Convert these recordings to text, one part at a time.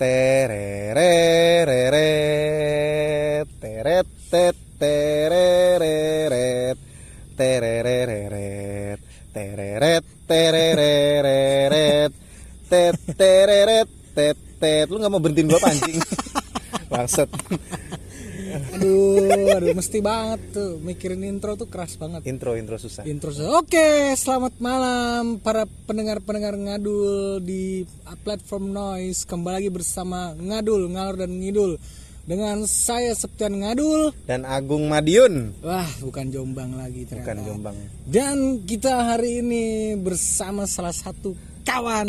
terereret teret tet terereret terereret tereret terereret tet tereret tet lu nggak mau berhentiin gua pancing bangsat Aduh, aduh mesti banget tuh mikirin intro tuh keras banget. intro intro susah Intro Oke, selamat malam para pendengar-pendengar ngadul di platform Noise. Kembali lagi bersama Ngadul, Ngalor dan Ngidul. Dengan saya Septian Ngadul. dan Agung Madiun Wah, bukan Jombang lagi ternyata. bukan Jombang Dan kita hari ini bersama salah satu kawan,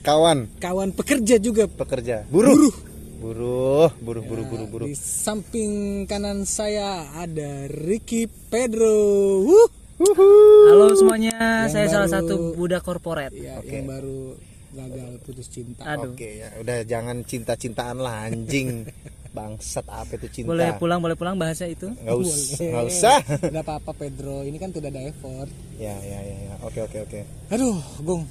kawan kawan pekerja juga. pekerja buruh buruh buruh buruh buruh buruh Di samping kanan saya ada Ricky Pedro. Wuh. Halo semuanya, Yang saya salah baru- satu budak korporat. Ya, yang baru gagal putus cinta. Aduh, Oke ya, udah jangan cinta-cintaan lah anjing. Bangsat apa itu cinta? boleh pulang, boleh pulang bahasa itu. Nggak usah, Boleh. nggak usah. Nggak apa-apa Pedro, ini kan tidak ada effort. Ya, ya, ya, ya. Oke, oke, oke. Aduh, Gung.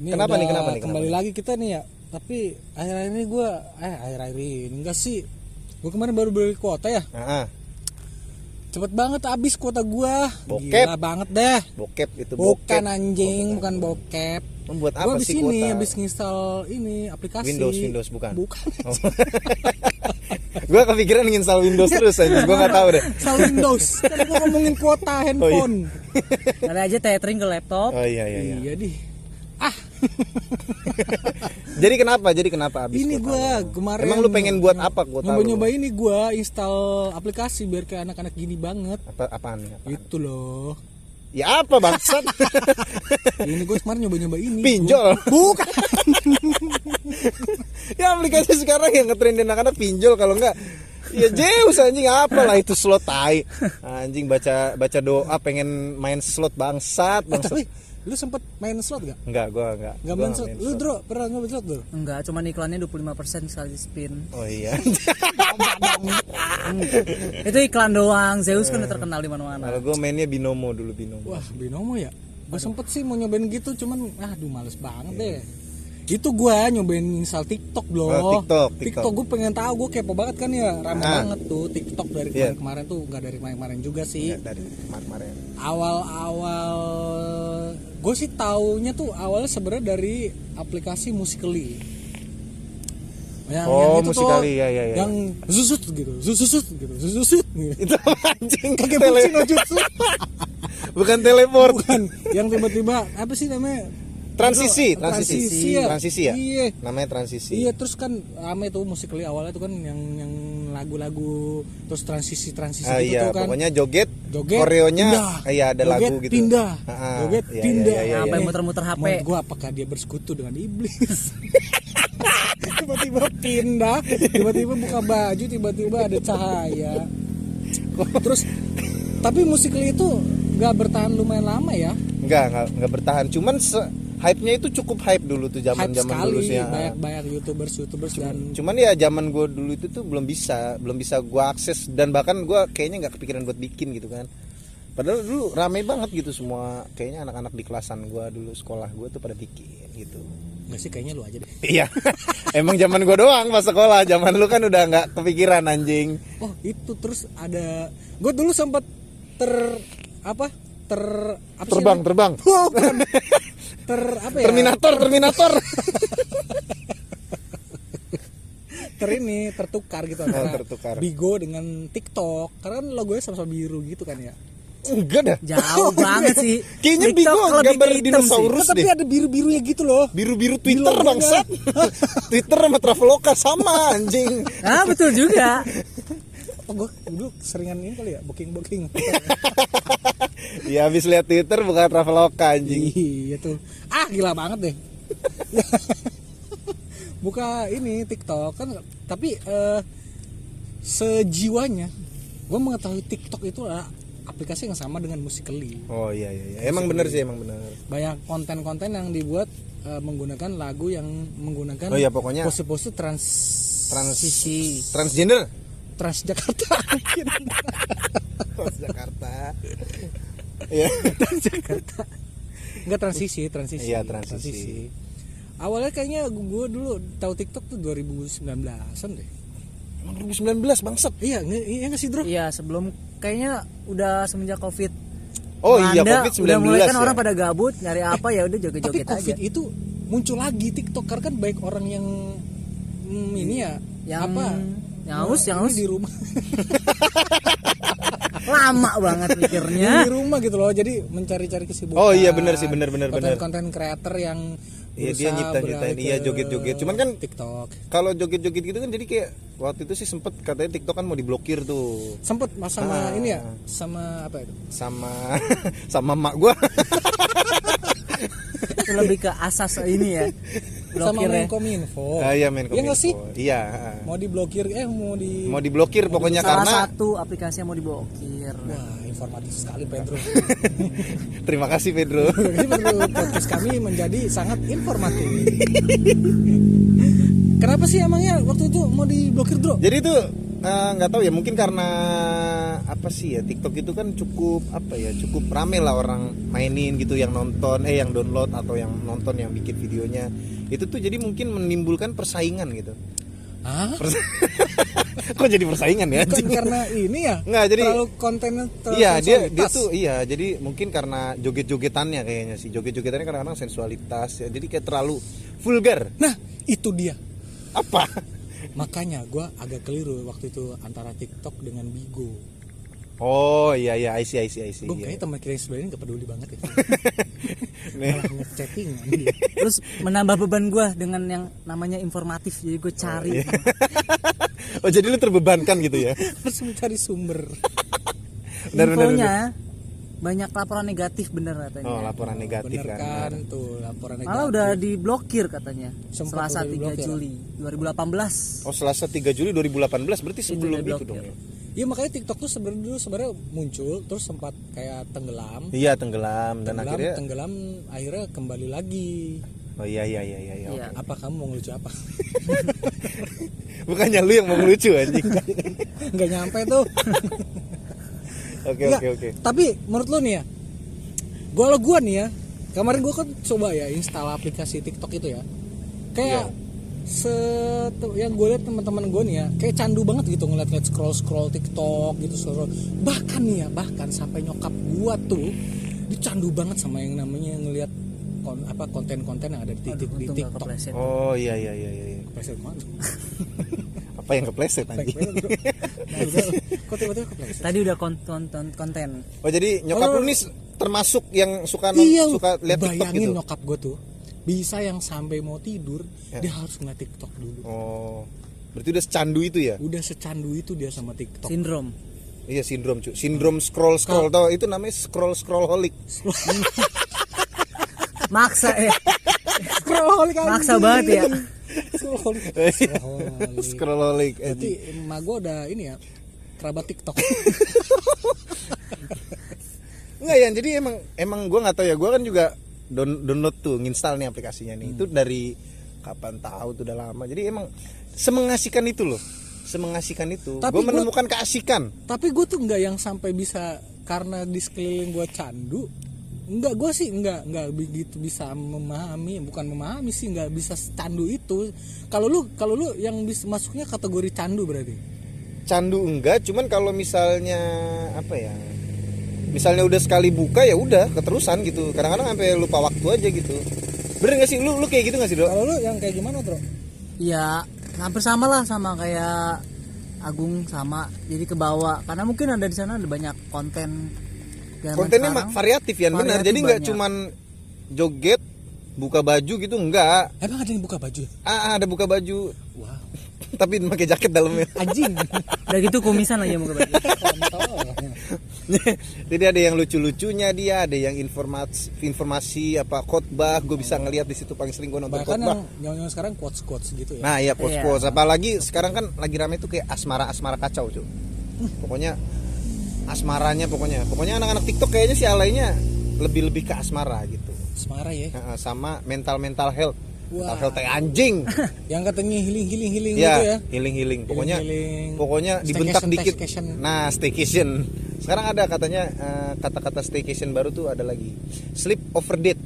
Ini Kenapa nih, kenapa nih, Kembali kenapa lagi kita nih ya. Tapi akhir-akhir ini gue, eh akhir-akhir ini enggak sih. Gue kemarin baru beli kuota ya. Ah, ah, Cepet banget habis kuota gua. Bokep. Gila banget deh. bokep itu Bukan bokep. anjing, bukan bokep. Membuat Gua apa habis sih ini, kuota? habis nginstal ini aplikasi. Windows, Windows bukan. Bukan. Oh. gua kepikiran nginstal Windows terus aja. Gua nggak tahu deh. Install Windows. Kan gua ngomongin kuota handphone. Kali aja tethering ke laptop. Oh iya, iya, iya. Iya. Jadi kenapa? Jadi kenapa habis ini gua lu? kemarin Emang lu pengen buat apa kuota nyoba lu? nyoba ini gua install aplikasi biar kayak anak-anak gini banget Apa apaan? apaan? itu loh Ya apa bangsat? ini gua kemarin nyoba nyoba ini Pinjol. bukan ya aplikasi sekarang yang ngetrendin anak-anak pinjol kalau enggak ya Zeus anjing apalah itu slot tai anjing baca baca doa pengen main slot bangsat eh, tapi bangsat lu sempet main slot gak? enggak gua enggak Gak Gua main nggak slot? Lu Dro, pernah nggak main slot Dro? Enggak, cuman iklannya 25% sekali spin. oh iya Itu iklan doang. Zeus kan udah terkenal di mana-mana. kalau gua mainnya binomo dulu binomo Wah, binomo ya? Gue sempet sih mau nyobain gitu, cuman aduh males banget deh. Itu gua nyobain install TikTok loh. Oh, TikTok, TikTok. gue pengen tahu, gue kepo banget kan ya, rame Ah. banget tuh TikTok dari Iya. kemarin-kemarin tuh, nggak dari kemarin-kemarin juga sih. Ya, dari kemarin Awal-awal gue sih taunya tuh awalnya sebenarnya dari aplikasi Musically. Yang, Oh, itu tuh, Musical.ly, ya, ya, ya. Yang zusut gitu, zusut gitu, zusut gitu. itu anjing Kayak Tele- jutsu. bukan teleport Bukan, yang tiba-tiba apa sih namanya? transisi Itu, transisi transisi ya. transisi ya Iya. namanya transisi Iya, terus kan rame tuh musikali awalnya tuh kan yang yang lagu-lagu terus transisi-transisi Ah, gitu iya, tuh kan. pokoknya joget, Joget, koreonya, pindah. iya ada Joget, lagu gitu. pindah. Ah, ah, Joget, iya, pindah. iya, iya, iya. muter-muter HP. Menurut gua apakah dia bersekutu dengan iblis? tiba-tiba pindah, tiba-tiba buka baju, tiba-tiba ada cahaya. Terus tapi musikali itu nggak bertahan lumayan lama ya. Enggak, enggak, enggak bertahan. Cuman se- hype-nya itu cukup hype dulu tuh zaman-zaman dulu sih. ya. banyak banyak youtubers youtubers dan Cuman ya zaman gue dulu itu tuh belum bisa, belum bisa gue akses dan bahkan gue kayaknya nggak kepikiran buat bikin gitu kan. Padahal dulu rame banget gitu semua, kayaknya anak-anak di kelasan gue dulu sekolah gue tuh pada bikin gitu. nggak sih kayaknya lu aja deh. Iya, emang zaman gue doang pas sekolah, zaman lu kan udah nggak kepikiran anjing. Oh itu terus ada gue dulu sempat ter apa ter apa sih Terbang, namanya? terbang. Oh. ter apa ya Terminator, Terminator. ter ini tertukar gitu antara Oh, tertukar. Bigo dengan TikTok karena kan logonya sama-sama biru gitu kan ya Enggak dah. Jauh banget sih. Kayaknya TikTok Bigo gambar hitam sih. dinosaurus tapi deh. ada biru-birunya gitu loh Biru-biru Twitter bangsat. Twitter sama Traveloka sama anjing. Ah, betul juga. oh gue dulu seringan ini kali ya booking booking Ya habis lihat Twitter bukan Traveloka anjing. iya tuh ah gila banget deh buka ini TikTok kan tapi eh, sejiwanya gue mengetahui TikTok itu adalah aplikasi yang sama dengan Musical.ly Oh iya iya, iya. emang bener sih emang bener. banyak konten-konten yang dibuat eh, menggunakan lagu yang menggunakan Oh iya, pokoknya- pose-pose trans Transisi transgender. Transjakarta Jakarta. Iya. Enggak transisi, transisi. Iya, transisi. awalnya kayaknya gue dulu tahu TikTok tuh 2019an deh Emang 2019 bangsat. iya iya nggak sih bro Iya sebelum kayaknya udah semenjak covid Oh iya melanda, Covid 19 udah mulai kan ya. orang pada gabut nyari apa ya udah tapi joget-joget covid aja itu muncul lagi TikTok karena kan baik orang yang hmm, ini ya Yang- apa yang ini haus. di rumah lama banget mikirnya di rumah gitu loh jadi mencari-cari kesibukan Oh iya, bener sih, bener, bener, bener. konten creator yang Iya, dia beralih iya, ke joget-joget. Cuman kan- TikTok Kalau joget-joget gitu kan jadi kayak waktu itu sih sempet katanya TikTok kan mau diblokir tuh sempet mas sama Ah. ini ya sama apa itu sama sama mak gua. itu lebih ke asas ini ya sama Menkominfo. Ah, iya main Iya nggak sih? Iya. mau diblokir eh mau di Mau diblokir pokoknya salah karena satu aplikasi yang mau diblokir. Wah informatif sekali Pedro. Terima kasih Pedro. Jadi perlu podcast kami menjadi sangat informatif kenapa sih emangnya waktu itu mau diblokir bro? Jadi itu eh, nggak tahu ya mungkin karena apa sih ya TikTok itu kan cukup apa ya cukup rame lah orang mainin gitu yang nonton eh yang download atau yang nonton yang bikin videonya. Itu tuh jadi mungkin menimbulkan persaingan gitu. Hah? Pers- Kok jadi persaingan ya? Bukan karena ini ya? Nggak, jadi- terlalu kontennya terlalu Iya dia dia tuh iya jadi mungkin karena joget-jogetannya kayaknya sih. Joget-jogetannya kadang-kadang sensualitas ya jadi kayak terlalu vulgar. Nah itu dia apa? Makanya gue agak keliru waktu itu antara TikTok dengan Bigo. Oh iya iya I see I see I see gue iya. kayaknya teman kita yang sebenarnya nggak peduli banget ya malah ngechatting terus menambah beban gue dengan yang namanya informatif jadi gue cari. Oh jadi lu terbebankan gitu ya? Harus mencari sumber. Benar, benar, infonya banyak laporan negatif bener katanya. Oh laporan negatif bener kan kan tuh laporan negatif. Malah udah diblokir katanya. Sempat Selasa udah 3 diblokir. Juli 2018 oh Selasa 3 Juli 2018 berarti sebelum itu, blokir. dong ya? Iya makanya TikTok tuh sebenarnya dulu sebenarnya muncul terus sempat kayak tenggelam. Iya tenggelam dan tenggelam akhirnya tenggelam akhirnya kembali lagi. Oh iya iya iya iya, iya. Iya. oke. apa kamu mau ngelucu apa? Bukannya lu yang mau ngelucu anjing? Nggak nyampe tuh oke oke oke. tapi menurut lo nih ya gua lo gua nih ya kemarin gua kan coba ya install aplikasi TikTok itu ya. Kayak Iya. set yang gue lihat teman-teman gue nih ya kayak candu banget gitu ngeliat-ngeliat scroll scroll TikTok gitu scroll bahkan nih ya bahkan sampai nyokap gua tuh dia candu banget sama yang namanya ngelihat kon, apa konten-konten yang ada di, Aduh, di gak TikTok. oh iya iya iya iya Kepleset mana? apa yang kepleset Nah, kok tiba-tiba kepleset? tadi udah konten konten oh jadi nyokap Oh. lu nih termasuk yang suka Iya, suka lihat TikTok bayangin gitu nyokap gue tuh bisa yang sampai mau tidur Ya. dia harus ngeliat TikTok dulu. oh berarti udah secandu itu ya Udah secandu itu dia sama TikTok. sindrom Iya sindrom cuy, sindrom scroll scroll tau itu namanya scroll scroll holic. maksa ya Scroll kan. maksa banget ya Scroll. scroll holic. Berarti emak gue udah ini ya kerabat TikTok. Enggak ya, jadi emang emang gue nggak tahu ya, gue kan juga down- download tuh, nginstal nih aplikasinya nih. Itu dari kapan tahu tuh udah lama. Jadi emang semengasihkan itu loh, semengasihkan itu. Tapi Gue gua- menemukan keasikan. Tapi gue tuh nggak yang sampai bisa karena di sekeliling gue candu. Enggak, gue sih enggak enggak begitu bisa memahami, bukan memahami sih enggak bisa candu itu. Kalau lu kalau lu yang bisa masuknya kategori candu berarti. Candu enggak, cuman kalau misalnya apa ya? Misalnya udah sekali buka ya udah keterusan gitu. Kadang-kadang sampai lupa waktu aja gitu. Bener gak sih? Lu lu kayak gitu gak sih, Dok? Kalau lu yang kayak gimana, Bro? ya hampir sama lah sama kayak Agung sama jadi ke bawah karena mungkin ada di sana ada banyak konten zaman kontennya sekarang. variatif ya benar jadi nggak cuman joget buka baju gitu enggak Emang ada yang buka baju? ah ada buka baju Wow. tapi pakai jaket dalamnya Anjing. udah gitu kumisan lagi muka baju jadi ada yang lucu-lucunya dia ada yang informasi informasi apa khotbah gue bisa ngelihat di situ paling sering gue nonton Bahkan khotbah yang yang sekarang quotes quotes gitu ya. nah iya quotes quotes apalagi sekarang kan lagi rame tuh kayak asmara asmara kacau cuy pokoknya asmaranya pokoknya pokoknya anak-anak TikTok kayaknya sih alainya lebih lebih ke asmara gitu Semara ya. Nah, sama mental mental health Wah. health kayak anjing Yang katanya healing healing healing gitu ya ya. healing healing pokoknya Healing-healing. pokoknya dibentak Staycation, dikit staycation. nah staycation sekarang ada katanya eh, kata-kata staycation baru tuh ada lagi sleep over date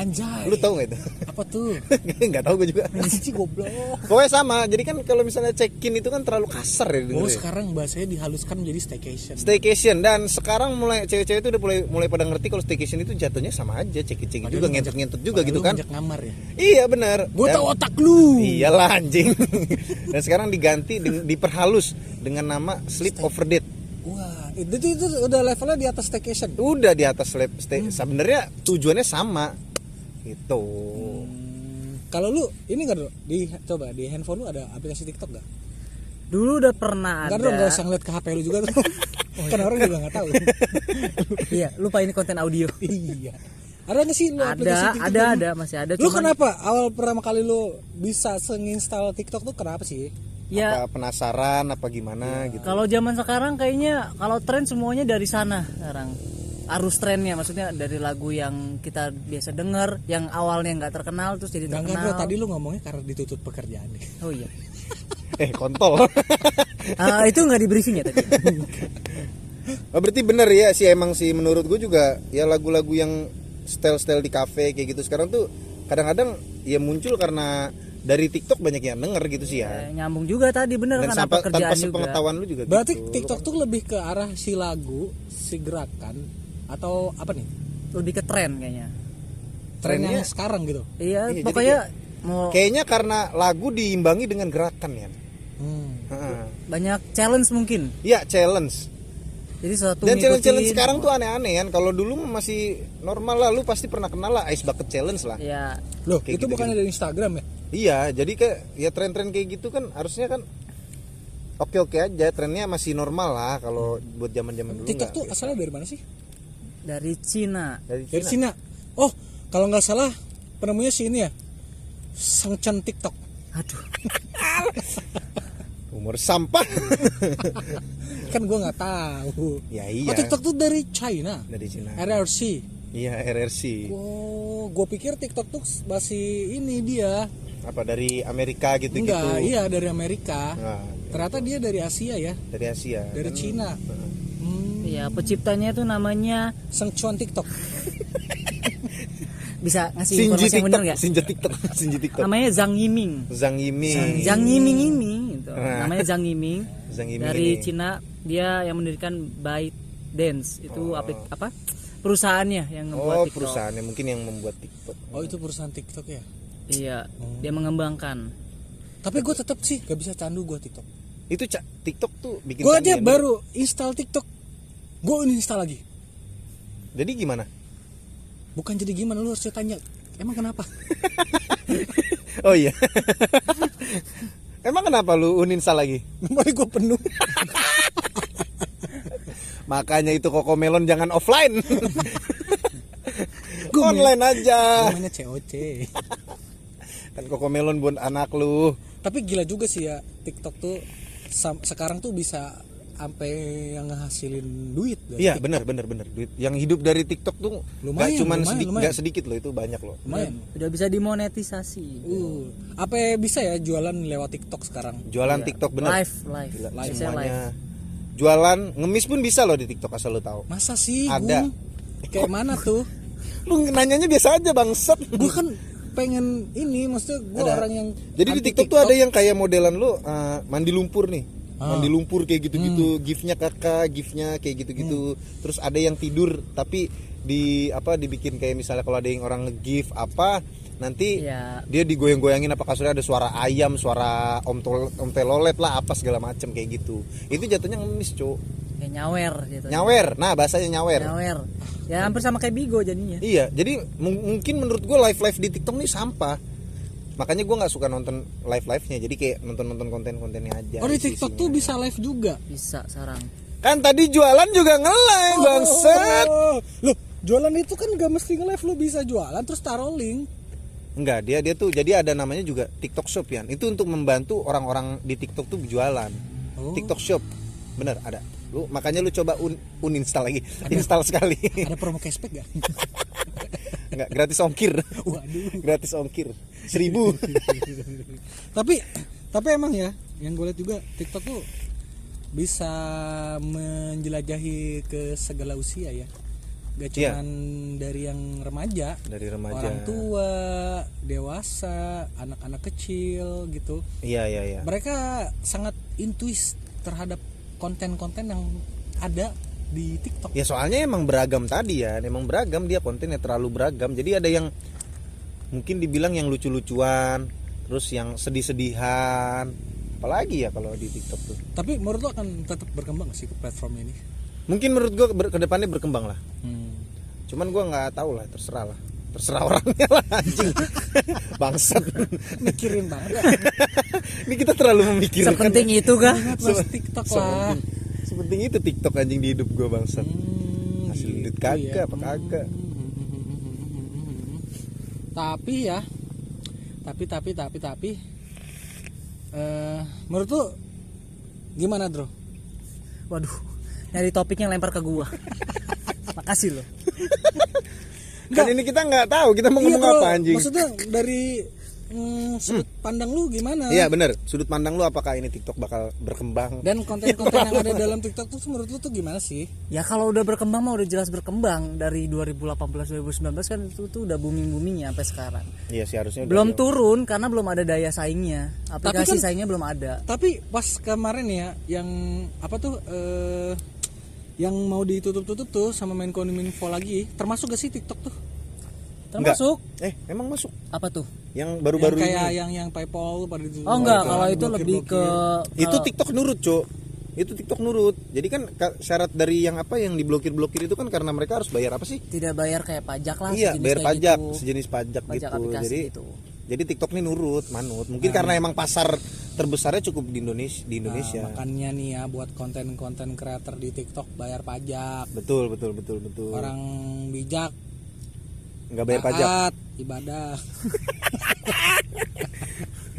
Anjay. lu tahu nggak itu Apa tuh? nggak tahu gue juga Anjing goblok. pokoknya sama jadi kan kalau misalnya check in itu kan terlalu kasar ya Oh, sekarang bahasanya dihaluskan menjadi staycation. staycation dan sekarang mulai cewek-cewek itu udah mulai mulai pada ngerti kalau staycation itu jatuhnya sama aja check in check juga lu ngentut ngentut juga gitu kan ngamar ya. iya benar Gue tau otak lu. iyalah anjing dan sekarang diganti deng- diperhalus dengan nama sleep over date Wah, itu, itu, itu udah levelnya di atas staycation. udah di atas sleep stay Hmm. sebenarnya tujuannya sama gitu Hmm, Kalau lu ini nggak dulu di coba di handphone lu ada aplikasi TikTok gak? dulu udah pernah Nggak ada dong, nggak usah ngeliat ke HP lu juga tuh. kan orang juga nggak tahu. iya lupa ini konten audio iya. Ada nggak sih lu aplikasi ada TikTok? ada ada masih ada Lu cuman kenapa awal pertama kali lu bisa senginstal TikTok tuh kenapa sih? ya apa penasaran apa gimana Iya. gitu kalau zaman sekarang kayaknya kalau tren semuanya dari sana sekarang arus trennya maksudnya dari lagu yang kita biasa denger yang awalnya nggak terkenal terus jadi terkenal enggak bro, tadi lu ngomongnya karena dituntut pekerjaan deh. oh iya eh kontol Ah, itu nggak di briefing ya tadi Oh, berarti bener ya sih emang sih menurut gue juga ya lagu-lagu yang style-style di cafe kayak gitu sekarang tuh kadang-kadang ya muncul karena dari TikTok banyak yang denger gitu sih ya. Eh, nyambung juga tadi bener Dan karena tanpa, pekerjaan tanpa juga sepengetahuan lu juga Berarti gitu. TikTok tuh lebih ke arah si lagu, si gerakan atau apa nih? lebih ke tren kayaknya Tren yang Trennya- sekarang gitu. iya Iya, jadi pokoknya mau Kayaknya karena lagu diimbangi dengan gerakan ya. Hmm. Heeh. banyak challenge mungkin Ya challenge. jadi satu Dan challenge-challenge ngikutin. sekarang tuh aneh-aneh kan. Kalau dulu masih normal lah, lu pasti pernah kenal lah Ice Bucket Challenge lah. ya Loh, Kayak itu gitu-gitu. bukannya dari Instagram ya? Iya, jadi kayak ya tren-tren kayak gitu kan harusnya kan oke-oke aja, trennya masih normal lah kalau buat zaman-zaman dulu. TikTok tuh asalnya dari mana sih? Dari Cina dari Dari Cina. Cina. Oh, kalau nggak salah penemunya si ini ya. Sang Chen TikTok. aduh Umur sampah. Kan gua nggak tahu. ya Oh, iya. TikTok tuh dari China. Dari Cina. RRC. Iya, RRC. Oh, gue pikir TikTok tuh masih ini dia. Apa dari Amerika gitu-gitu. Enggak, iya dari Amerika. Nah, Ternyata dia dari Asia ya, dari Asia. dari Kan- Cina. Hmm, ya penciptanya itu namanya Sang Chuan TikTok. bisa ngasih Sinji informasi yang TikTok, benar nggak Sinji TikTok, Sinji TikTok. namanya Zhang Yiming Zhang Yiming. Zhang Yiming ini gitu. Nah. namanya Zhang Yiming Zhang Yiming dari ini. Cina dia yang mendirikan ByteDance itu aplik- apa perusahaannya yang membuat Oh, TikTok perusahaannya mungkin yang membuat TikTok. Oh, itu perusahaan TikTok ya. iya dia mengembangkan Tapi gue tetap sih gak bisa candu gue TikTok. Itu Cak, TikTok tuh bikin Gue aja baru install TikTok. Gue uninstall lagi. Jadi gimana? Bukan jadi gimana lu harus tanya. Emang kenapa? Oh iya. Emang kenapa lu uninstall lagi? Memori gue penuh. Makanya itu Koko Melon jangan offline. Gua Online aja. Namanya COC. Kan Koko Melon buat anak lu. Tapi gila juga sih ya TikTok tuh sekarang tuh bisa sampai yang ngehasilin duit dari Iya TikTok. benar benar benar duit yang hidup dari TikTok tuh Lumayan, nggak cuman lumayan, sedikit lumayan. nggak sedikit loh itu banyak loh Lumayan. udah bisa dimonetisasi Uh, apa ya bisa ya jualan lewat TikTok sekarang? jualan TikTok benar live live Gila, Biasanya semuanya jualan ngemis pun bisa loh di TikTok asal lu tahu Masa sih? Ada. Gung? Kayak mana tuh? lu nanyanya biasa aja bangsat gue kan pengen ini maksudnya gue Ada. orang yang jadi di anti TikTok, tuh ada yang kayak modelan lu uh, mandi lumpur nih Ah. mandi lumpur kayak gitu-gitu Hmm. gifnya kakak gifnya kayak gitu-gitu. Terus ada yang tidur tapi di apa dibikin kayak misalnya kalau ada yang orang nge-gif apa nanti Iya. dia digoyang-goyangin apa kasurnya ada suara ayam suara om tol om telolet lah apa segala macem kayak gitu. Itu jatuhnya ngemis cuk. Kayak nyawer gitu. Nyawer. Nah bahasanya nyawer. Nyawer. Ya hampir sama kayak bigo jadinya. Iya, jadi mung- mungkin menurut gue live live di TikTok nih sampah. Makanya gue nggak suka nonton live live nya. Jadi kayak nonton nonton konten kontennya aja. Oh di. TikTok tuh bisa live juga. bisa sarang Kan tadi jualan juga nge-live bangset. Oh, loh jualan itu kan gak mesti nge-live lu bisa jualan terus taruh link. Enggak, dia dia tuh jadi ada namanya juga TikTok Shop ya. Itu untuk membantu orang-orang di TikTok tuh jualan. Oh. TikTok Shop. Bener ada. Lu makanya lu coba un uninstall lagi. Install sekali. Ada promo cashback gak? Enggak, gratis ongkir. Waduh. gratis ongkir. Seribu. tapi tapi emang ya yang gue lihat juga TikTok tuh bisa menjelajahi ke segala usia ya. Gak Iya. cuman dari yang remaja dari remaja. orang tua dewasa anak-anak kecil gitu. Iya iya iya. Mereka sangat intuis terhadap konten-konten yang ada di TikTok. Ya soalnya emang beragam tadi ya. Emang beragam dia kontennya terlalu beragam. Jadi ada yang mungkin dibilang yang lucu-lucuan terus yang sedih-sedihan. Apalagi ya kalau di TikTok tuh. Tapi menurut lo akan tetap berkembang sih ke platform ini? Mungkin menurut gua ber, ke depannya berkembang lah. Hmm. cuman gua nggak tahu lah terserah lah. Terserah orangnya lah anjing. Bangsat. Mikirin banget. Ya. ini kita terlalu memikirkan. Sepenting itu kah? Mas TikTok lah. sepenting, sepenting itu TikTok anjing di hidup gua bangsat. Hmm, hasil duit gitu kagak ya. apa kagak tapi ya tapi tapi tapi tapi eh menurut lu gimana Bro? waduh nyari topiknya lempar ke gua. Makasih loh kan ini kita nggak tahu kita mau Iya, ngomong apa anjing. Maksudnya dari mm, sudut pandang lu gimana? Iya benar. Sudut pandang lu apakah ini TikTok bakal berkembang? Dan konten-konten yang ada dalam TikTok tuh menurut lu tuh gimana sih? ya kalau udah berkembang mah udah jelas berkembang dari 2018 2019 kan itu tuh udah booming boomingnya sampai sekarang Iya sih harusnya. udah belum jauh. turun karena belum ada daya saingnya aplikasi kan- saingnya belum ada Tapi pas kemarin ya yang apa tuh eh yang mau ditutup-tutup tuh sama main Info lagi, termasuk gak sih TikTok tuh? Termasuk Eh emang masuk? apa tuh Yang Yang baru-baru kayak ini. yang yang PayPal pada ditutup. oh enggak kalau itu blokir-blokir. lebih ke Itu TikTok nurut cok. Itu TikTok nurut. Jadi kan ka- syarat dari yang apa yang diblokir-blokir itu kan karena mereka harus bayar apa sih? tidak bayar kayak pajak lah iya bayar pajak, gitu. sejenis pajak, pajak gitu. aplikasi Jadi gitu jadi TikTok ini nurut, manut. Mungkin karena emang pasar terbesarnya cukup di Indonesia. Di Indonesia. Nah, makanya nih ya buat konten-konten creator di TikTok bayar pajak. Betul betul betul betul. Orang bijak nggak bayar pajak. ibadah.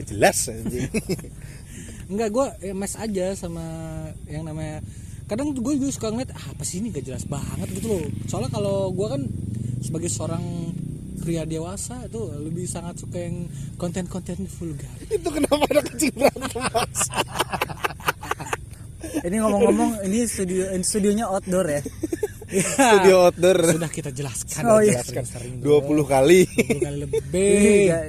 Jelas anjing. Enggak, gue mes aja sama yang namanya kadang gue juga suka ngeliat ah, apa sih ini gak jelas banget gitu loh soalnya kalau gue kan sebagai seorang pria dewasa itu lebih sangat suka yang konten-konten vulgar itu kenapa ada kecil ini ngomong-ngomong ini studio ini studionya outdoor ya Studio outdoor sudah kita jelaskan Oh, iya. jelaskan sering 20 kali. 20 kali lebih Iya.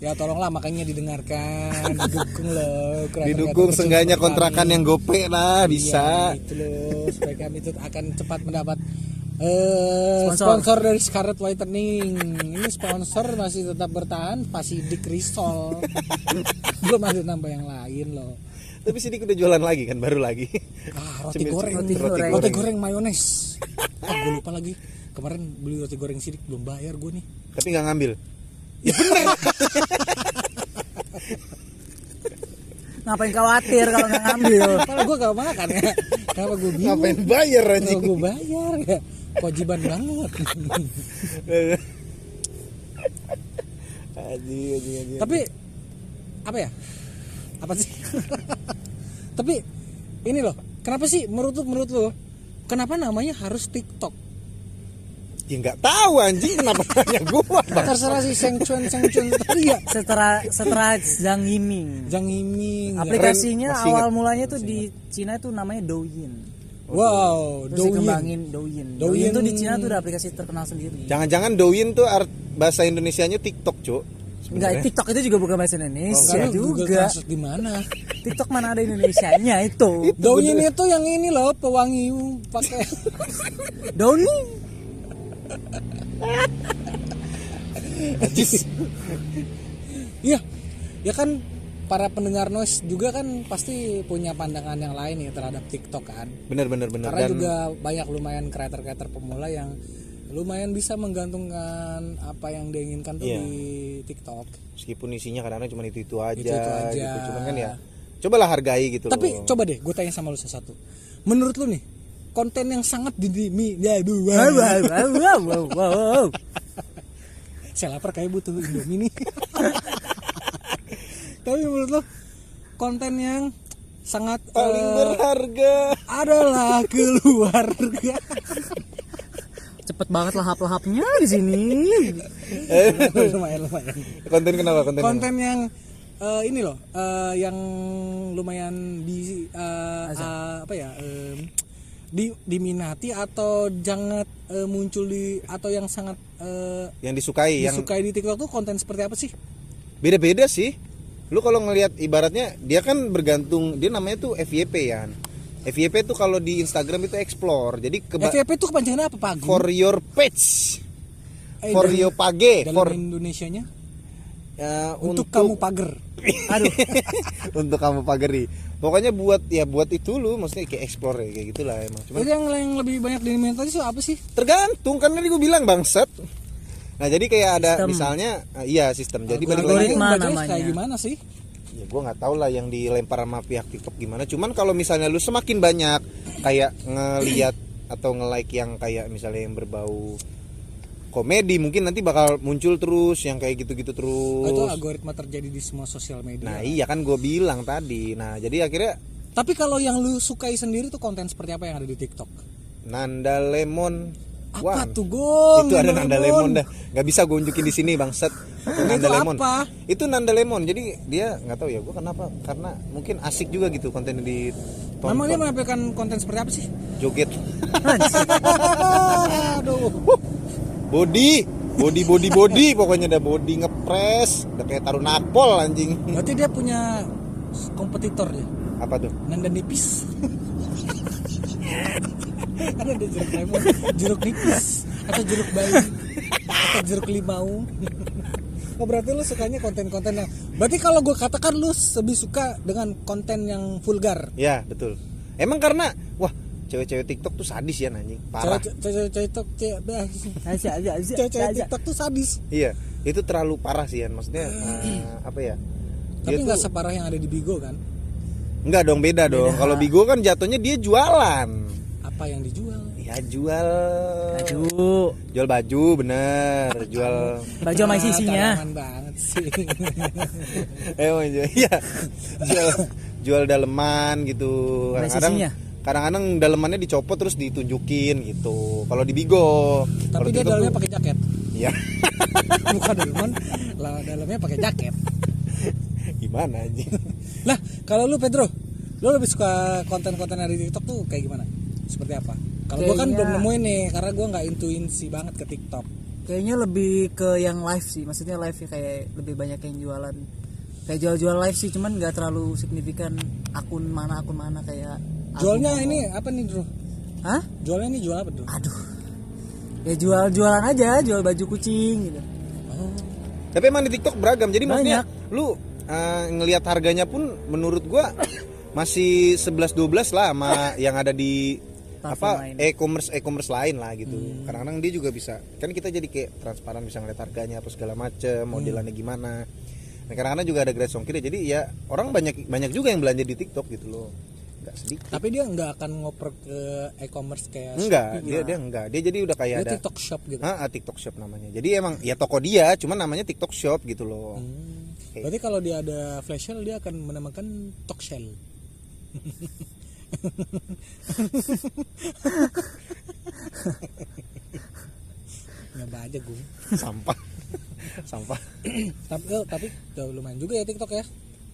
ya tolonglah makanya didengarkan didukung loh Didukung seenggaknya seperti kontrakan kami. yang gope lah bisa. Iya, itu loh supaya kami itu akan cepat mendapat eh Sponsor. sponsor. dari Scarlet Whitening. Ini sponsor masih tetap bertahan Pasidik Risol. Belum ada nambah yang lain loh. Tapi sidik udah jualan lagi kan baru lagi. Ah, roti Cemil- goreng, roti roti, goreng. roti goreng mayones. Ah, gue lupa lagi. Kemarin beli roti goreng sidik belum bayar gue nih. Tapi nggak ngambil. ngapain khawatir kalau nggak ngambil Kalau gue gak makan ya. Kenapa gue bingung? Ngapain bayar Kalau anjing? gue bayar ya. Kewajiban banget. Anjing anjing anjing. tapi apa ya apa sih tapi ini loh kenapa sih menurut lu menurut lu kenapa namanya harus TikTok Ya nggak tahu anjing kenapa nanya gua bang. terserah si Seng Chuan Seng Chuan tadi ya setelah setelah Zhang Yiming Zhang Yiming ya. aplikasinya Masih awal ingat. mulanya tuh di Cina tuh namanya Douyin wow terus Douyin dikembangin Douyin Douyin. Douyin tuh di Cina tuh udah aplikasi terkenal sendiri Jangan-jangan Douyin tuh art bahasa Indonesianya TikTok cuk. Enggak, TikTok itu juga bukan bahasa Indonesia Google juga. Translate gimana TikTok mana ada Indonesianya itu. Douyin itu yang ini loh pewangi pakai. Najis. iya ya kan para pendengar noise juga kan pasti punya pandangan yang lain ya terhadap TikTok kan Bener bener bener. karena Dan juga banyak lumayan kreator-kreator pemula yang lumayan bisa menggantungkan apa yang dia inginkan tuh Iya. di TikTok. meskipun isinya kadang-kadang cuma itu itu aja, Itu-itu aja. gitu. Cuman kan ya cobalah hargai gitu Tapi loh. coba deh, gue tanya sama lu sesuatu. Menurut lu nih, konten yang sangat didimi, ya Wow, wow, wow, wow, wow, wow. saya lapar kayak butuh Indomie nih. Tapi menurut lu, konten yang sangat paling eh, berharga. adalah keluarga. Cepet banget lahap-lahapnya di sini. lumayan lumayan. Konten kenapa? Konten, konten yang eh, ini loh eh, yang lumayan di eh, eh, apa ya em, di diminati atau jangan eh, muncul di atau yang sangat eh, yang disukai yang disukai di TikTok tuh konten seperti apa sih? beda-beda sih lu kalau ngelihat ibaratnya dia kan bergantung dia namanya tuh FYP ya FYP tuh kalau di Instagram itu explore jadi keba- FYP itu kepanjangannya apa Pak? For your page Eh, for dalam- your page dalam for Indonesianya ya, untuk, kamu pagar. aduh untuk kamu pagari pokoknya buat ya buat itu lu maksudnya kayak explore ya, kayak gitulah emang cuman Itu yang, yang lebih banyak diminati itu apa sih? tergantung kan tadi gue bilang bangsat nah jadi kayak ada Sistem. misalnya eh, iya sistem jadi balik lagi Algoritma Bacanya namanya. Kayak gimana sih? Ya gue nggak tahu lah yang dilempar sama pihak TikTok gimana cuman kalau misalnya lu semakin banyak kayak ngeliat atau nge-like yang kayak misalnya yang berbau komedi mungkin nanti bakal muncul terus yang kayak gitu-gitu terus Oh, itu algoritma terjadi di semua sosial media. nah iya kan gue bilang tadi nah jadi akhirnya Tapi kalau yang lu sukai sendiri tuh konten seperti apa yang ada di TikTok? Nanda Lemon Apa Wah, tuh, Gong? itu ada Nanda Lemon. Lemon dah nggak bisa gue unjukin di sini bangsat Itu Itu Nanda Lemon apa? itu Nanda Lemon jadi dia nggak tahu ya gue kenapa karena mungkin asik juga gitu konten di Memang dia menampilkan konten seperti apa sih? joget Aduh. body body body body pokoknya ada body ngepres udah kayak taruh nakpol anjing Berarti dia punya kompetitor ya? apa tuh Nanda nipis. Kan ada jeruk lemon, jeruk nipis, atau jeruk bayi, atau jeruk limau. Oh berarti lu sukanya konten-konten yang Berarti kalau gue katakan lu lebih suka dengan konten yang vulgar. Ya betul. Emang karena wah cewek-cewek TikTok tuh sadis ya anjing. Parah. Cewek-cewek TikTok aja aja aja Cewek-cewek TikTok tuh sadis. Iya itu terlalu parah sih ya maksudnya eh, apa ya? Tapi nggak separah yang ada di Bigo kan? Enggak dong beda. dong. Kalau Bigo kan jatuhnya dia jualan. Apa yang dijual Ya jual. aduh Jual baju bener. Jual. baju sama Ah, isinya tanaman banget sih Emang jual. Iya. Jual jual daleman gitu. Ada Kadang-kadang kadang-kadang dalemannya dicopot terus ditunjukin gitu. Kalau di Bigo. Tapi dia dalamnya pakai jaket Iya. Bukan daleman lah dalamnya pakai jaket Gimana anjing? Lah kalau lu Pedro Lu lebih suka konten-konten dari TikTok tuh kayak gimana? Seperti apa? Kalau gua kan belum nemuin nih Karena gua nggak intuisi banget ke TikTok kayaknya lebih ke yang live sih maksudnya live ya kayak lebih banyak yang jualan kayak jual-jual live sih cuman nggak terlalu signifikan akun mana akun mana kayak Jualnya ini apa nih Bro? hah Jualnya ini jual apa tuh? aduh ya jual jualan aja jual baju kucing gitu Oh, Tapi emang di TikTok beragam. Jadi maksudnya Banyak. lu eh, ngelihat harganya pun menurut gua masih 11 12 lah sama yang ada di apa e-commerce e-commerce lain lah gitu. Hmm. Kadang-kadang dia juga bisa. Kan kita jadi kayak transparan bisa ngeliat harganya apa segala macem, Hmm. modelannya gimana. Nah, kadang-kadang juga ada gratis ongkir jadi ya orang banyak banyak juga yang belanja di TikTok gitu loh. Enggak sedikit. Tapi dia nggak akan ngoper ke e-commerce kayak Enggak, Shopee dia gitu. dia enggak. Dia jadi udah kayak Dia ada TikTok shop gitu Ah, ah, TikTok Shop namanya. Jadi emang ya toko dia, cuman namanya TikTok Shop gitu loh. Hmm. Berarti kalau dia ada flash sale dia akan menamakan talk shell. Nyoba aja gue. Sampah. Sampah. tapi oh, tapi lumayan juga ya TikTok ya.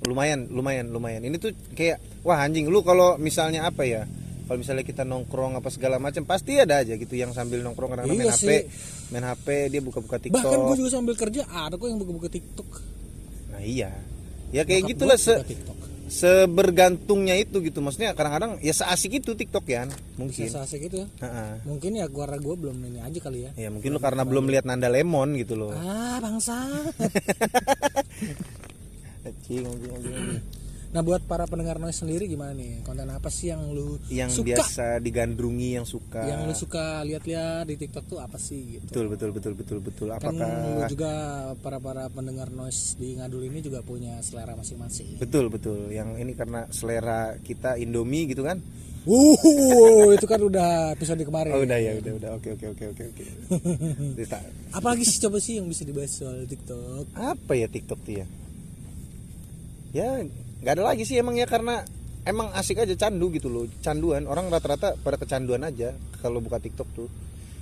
lumayan lumayan lumayan ini tuh kayak wah anjing lu kalau misalnya apa ya kalau misalnya kita nongkrong apa segala macam pasti ada aja gitu yang sambil nongkrong kadang main Iya HP sih. main HP dia buka-buka TikTok Bahkan gue juga sambil kerja ada kok yang buka-buka TikTok. nah iya ya kayak Bokap gitulah se TikTok. Sebergantungnya itu gitu maksudnya kadang-kadang ya seasik itu TikTok ya mungkin Bisa asik gitu ya. Ha-ha. Mungkin ya gua gue belum ini aja kali ya. ya mungkin lu karena belum lihat Nanda Lemon gitu loh Ah, bangsa. anjing. Nah, buat para pendengar noise sendiri gimana nih? Konten apa sih yang lu yang suka? biasa digandrungi yang suka Yang lu suka lihat-lihat di TikTok tuh apa sih gitu? betul betul betul betul betul Kan lu apakah juga para para pendengar noise di ngadul ini juga punya selera masing-masing. betul betul yang ini karena selera kita Indomie gitu kan Wuh, itu kan udah episode kemarin. oh udah ya udah udah oke oke oke oke oke Apalagi sih coba sih yang bisa dibahas soal TikTok? apa ya TikTok tuh ya ya nggak ada lagi sih emang ya karena emang asik aja candu gitu loh canduan orang rata-rata pada kecanduan aja kalau buka TikTok tuh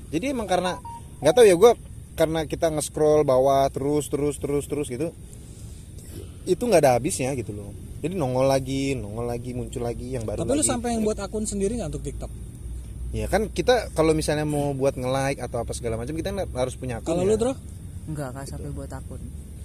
jadi emang karena nggak tahu ya gue karena kita nge-scroll bawah terus terus terus terus gitu itu nggak ada habisnya gitu loh jadi nongol lagi nongol lagi muncul lagi yang baru Tapi lu lagi sampai yang buat akun sendiri nggak untuk TikTok? Ya kan kita kalau misalnya mau buat nge-like atau apa segala macam kita nggak harus punya akun. Kalau ya. lu Tro? Enggak, nggak sampai buat akun.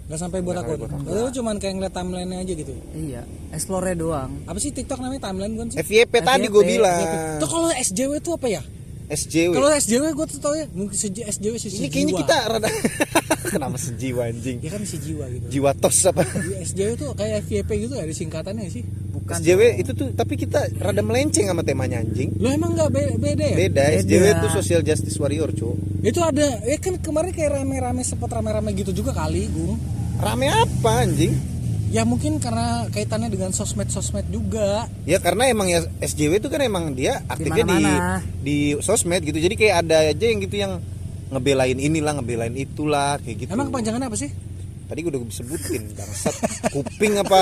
Nggak sampai buat akun. Lu cuman kayak ngeliat timeline aja gitu. Iya, explore doang. Apa sih TikTok namanya timeline bukan sih? FYP tadi gue bilang. Tuh kalau SJW itu apa ya? SJW. Kalau SJW gue tuh tau ya, mungkin seji- SJW sih Ini kayaknya sejiwa. kita rada kenapa sejiwa anjing? Ya kan sejiwa gitu. Jiwa tos apa? Di SJW tuh kayak FYP gitu ada singkatannya sih. Bukan. SJW itu tuh tapi kita rada melenceng sama temanya anjing. Lo emang nggak be- beda ya? Beda, Beda. SJW itu social justice warrior, cu. Itu ada, ya kan kemarin kayak rame-rame sempat rame-rame gitu juga kali, Gung. Rame apa anjing? Ya mungkin karena kaitannya dengan sosmed-sosmed juga. Ya karena emang ya SJW itu kan emang dia aktifnya di, di sosmed gitu. Jadi kayak ada aja yang gitu yang ngebelain inilah, ngebelain itulah kayak gitu. Emang kepanjangannya apa sih? Tadi gue udah sebutin bangsat kuping apa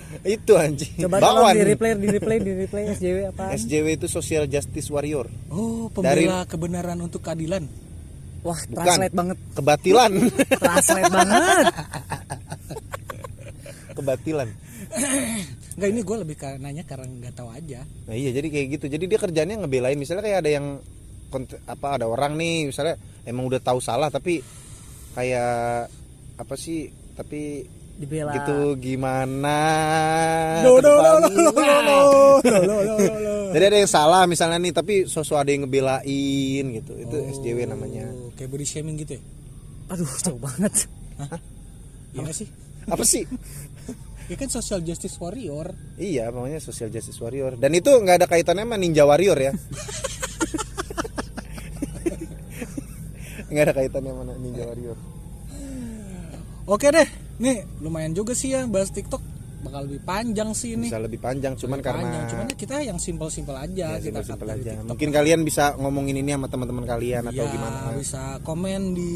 itu anjing. Coba Bakwan. di replay, di replay, di replay SJW apa? SJW itu social justice warrior. Oh, pembela kebenaran untuk keadilan. Wah, Bukan. translate banget. Kebatilan. Translate banget. Kebatilan. Enggak ini gue lebih nanya karena nggak tahu aja. Nah iya jadi kayak gitu. Jadi dia kerjanya ngebelain misalnya kayak ada yang apa ada orang nih misalnya emang udah tahu salah tapi kayak apa sih tapi Dibela. gitu gimana ke depannya. do, do, do, do, do, do, do. jadi ada yang salah misalnya nih tapi sosok ada yang ngebelain gitu itu SJW namanya Oh, kayak body shaming gitu ya? Aduh, jauh banget. Iya nggak sih? apa sih Ya kan social justice warrior. iya namanya social justice warrior dan itu nggak ada kaitannya sama ninja warrior ya nggak ada kaitannya sama ninja warrior Oke deh, nih lumayan juga sih ya bahas TikTok bakal lebih panjang sih ini. bisa lebih panjang cuman Lebih karena panjang. cuman ya kita yang simpel-simpel aja Ya, kita dari aja. TikTok. Mungkin kalian bisa ngomongin ini sama teman-teman kalian atau Iya, gimana? bisa komen di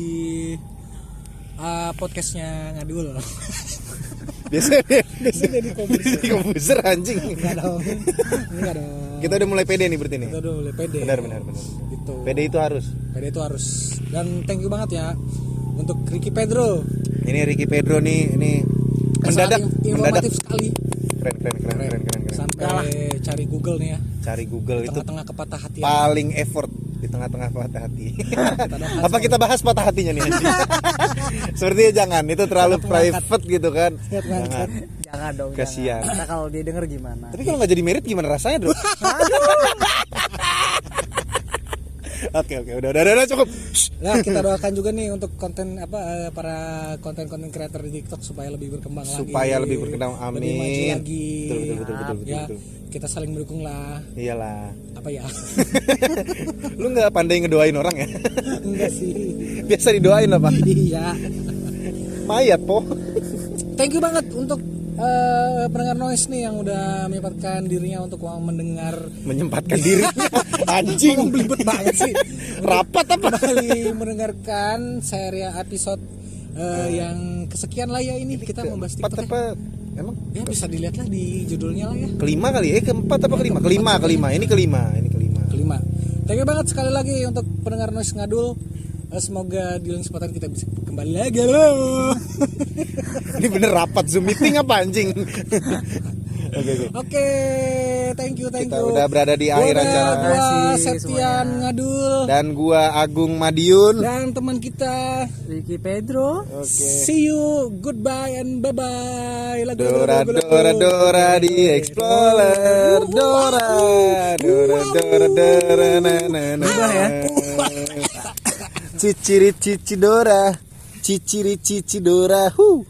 uh, podcastnya ngadul. Biasanya Biasanya jadi komputer. di komputer anjing. Enggak dong. Enggak dong. Kita udah mulai pede nih berarti nih. Kita udah mulai pede. Benar benar benar. Gitu. Pede itu harus. Pede itu harus. Dan thank you banget ya untuk Ricky Pedro. Ini Ricky Pedro nih ini mendadak mendadak sekali. keren keren keren keren keren. keren. Sampai cari Google nih ya. Cari Google itu Tengah-tengah kepatah hati. paling effort di tengah-tengah patah hati. Apa kita bahas patah hatinya nih? Sepertinya jangan, itu terlalu private gitu kan. Jangan. Jangan dong. Kasihan. jangan. Kalau dia denger gimana? Tapi kalau nggak jadi merit gimana rasanya, Bro? Oke oke udah udah udah, cukup. Nah, kita doakan juga nih untuk konten apa eh, para konten-konten creator di TikTok supaya lebih berkembang lagi. Supaya lebih berkembang, Lebih maju amin. lagi. Betul, betul, betul, betul, betul, ya, betul. kita saling mendukung lah. Iyalah. Apa ya? Lu nggak pandai ngedoain orang ya? Enggak sih. Biasa didoain apa? Iya. Mayat po. Thank you banget untuk eh, pendengar noise nih yang udah menyempatkan dirinya untuk mendengar Menyempatkan diri. Anjing. Belibet banget sih. Rapat apa? Kembali mendengarkan serial episode eh, yang kesekian lah ya ini kita membahas TikTok. ya. Emang Ya bisa dilihat lah di judulnya lah ya. kelima kali? Eh keempat apa kelima? Kelima, kelima. Ini kelima, ini kelima. kelima. Thank you banget sekali lagi untuk pendengar noise ngadul. Eh, Semoga di lain kesempatan kita bisa kembali lagi. Halo. Ini bener rapat Zoom meeting apa anjing? Oke oke. Oke, thank you, thank Kita you. udah berada di akhir Gua acara. Gua Septian Ngadul Dan gua Agung Madiun. dan teman kita. Ricky Pedro. Oke. See you, goodbye and bye bye. Lagu Dora lagu, lagu. Dora Dora di Explorer Dora Dora Dora Dora na na na Ubah ya. Ciciri cici Dora Ciciri cici Dora hu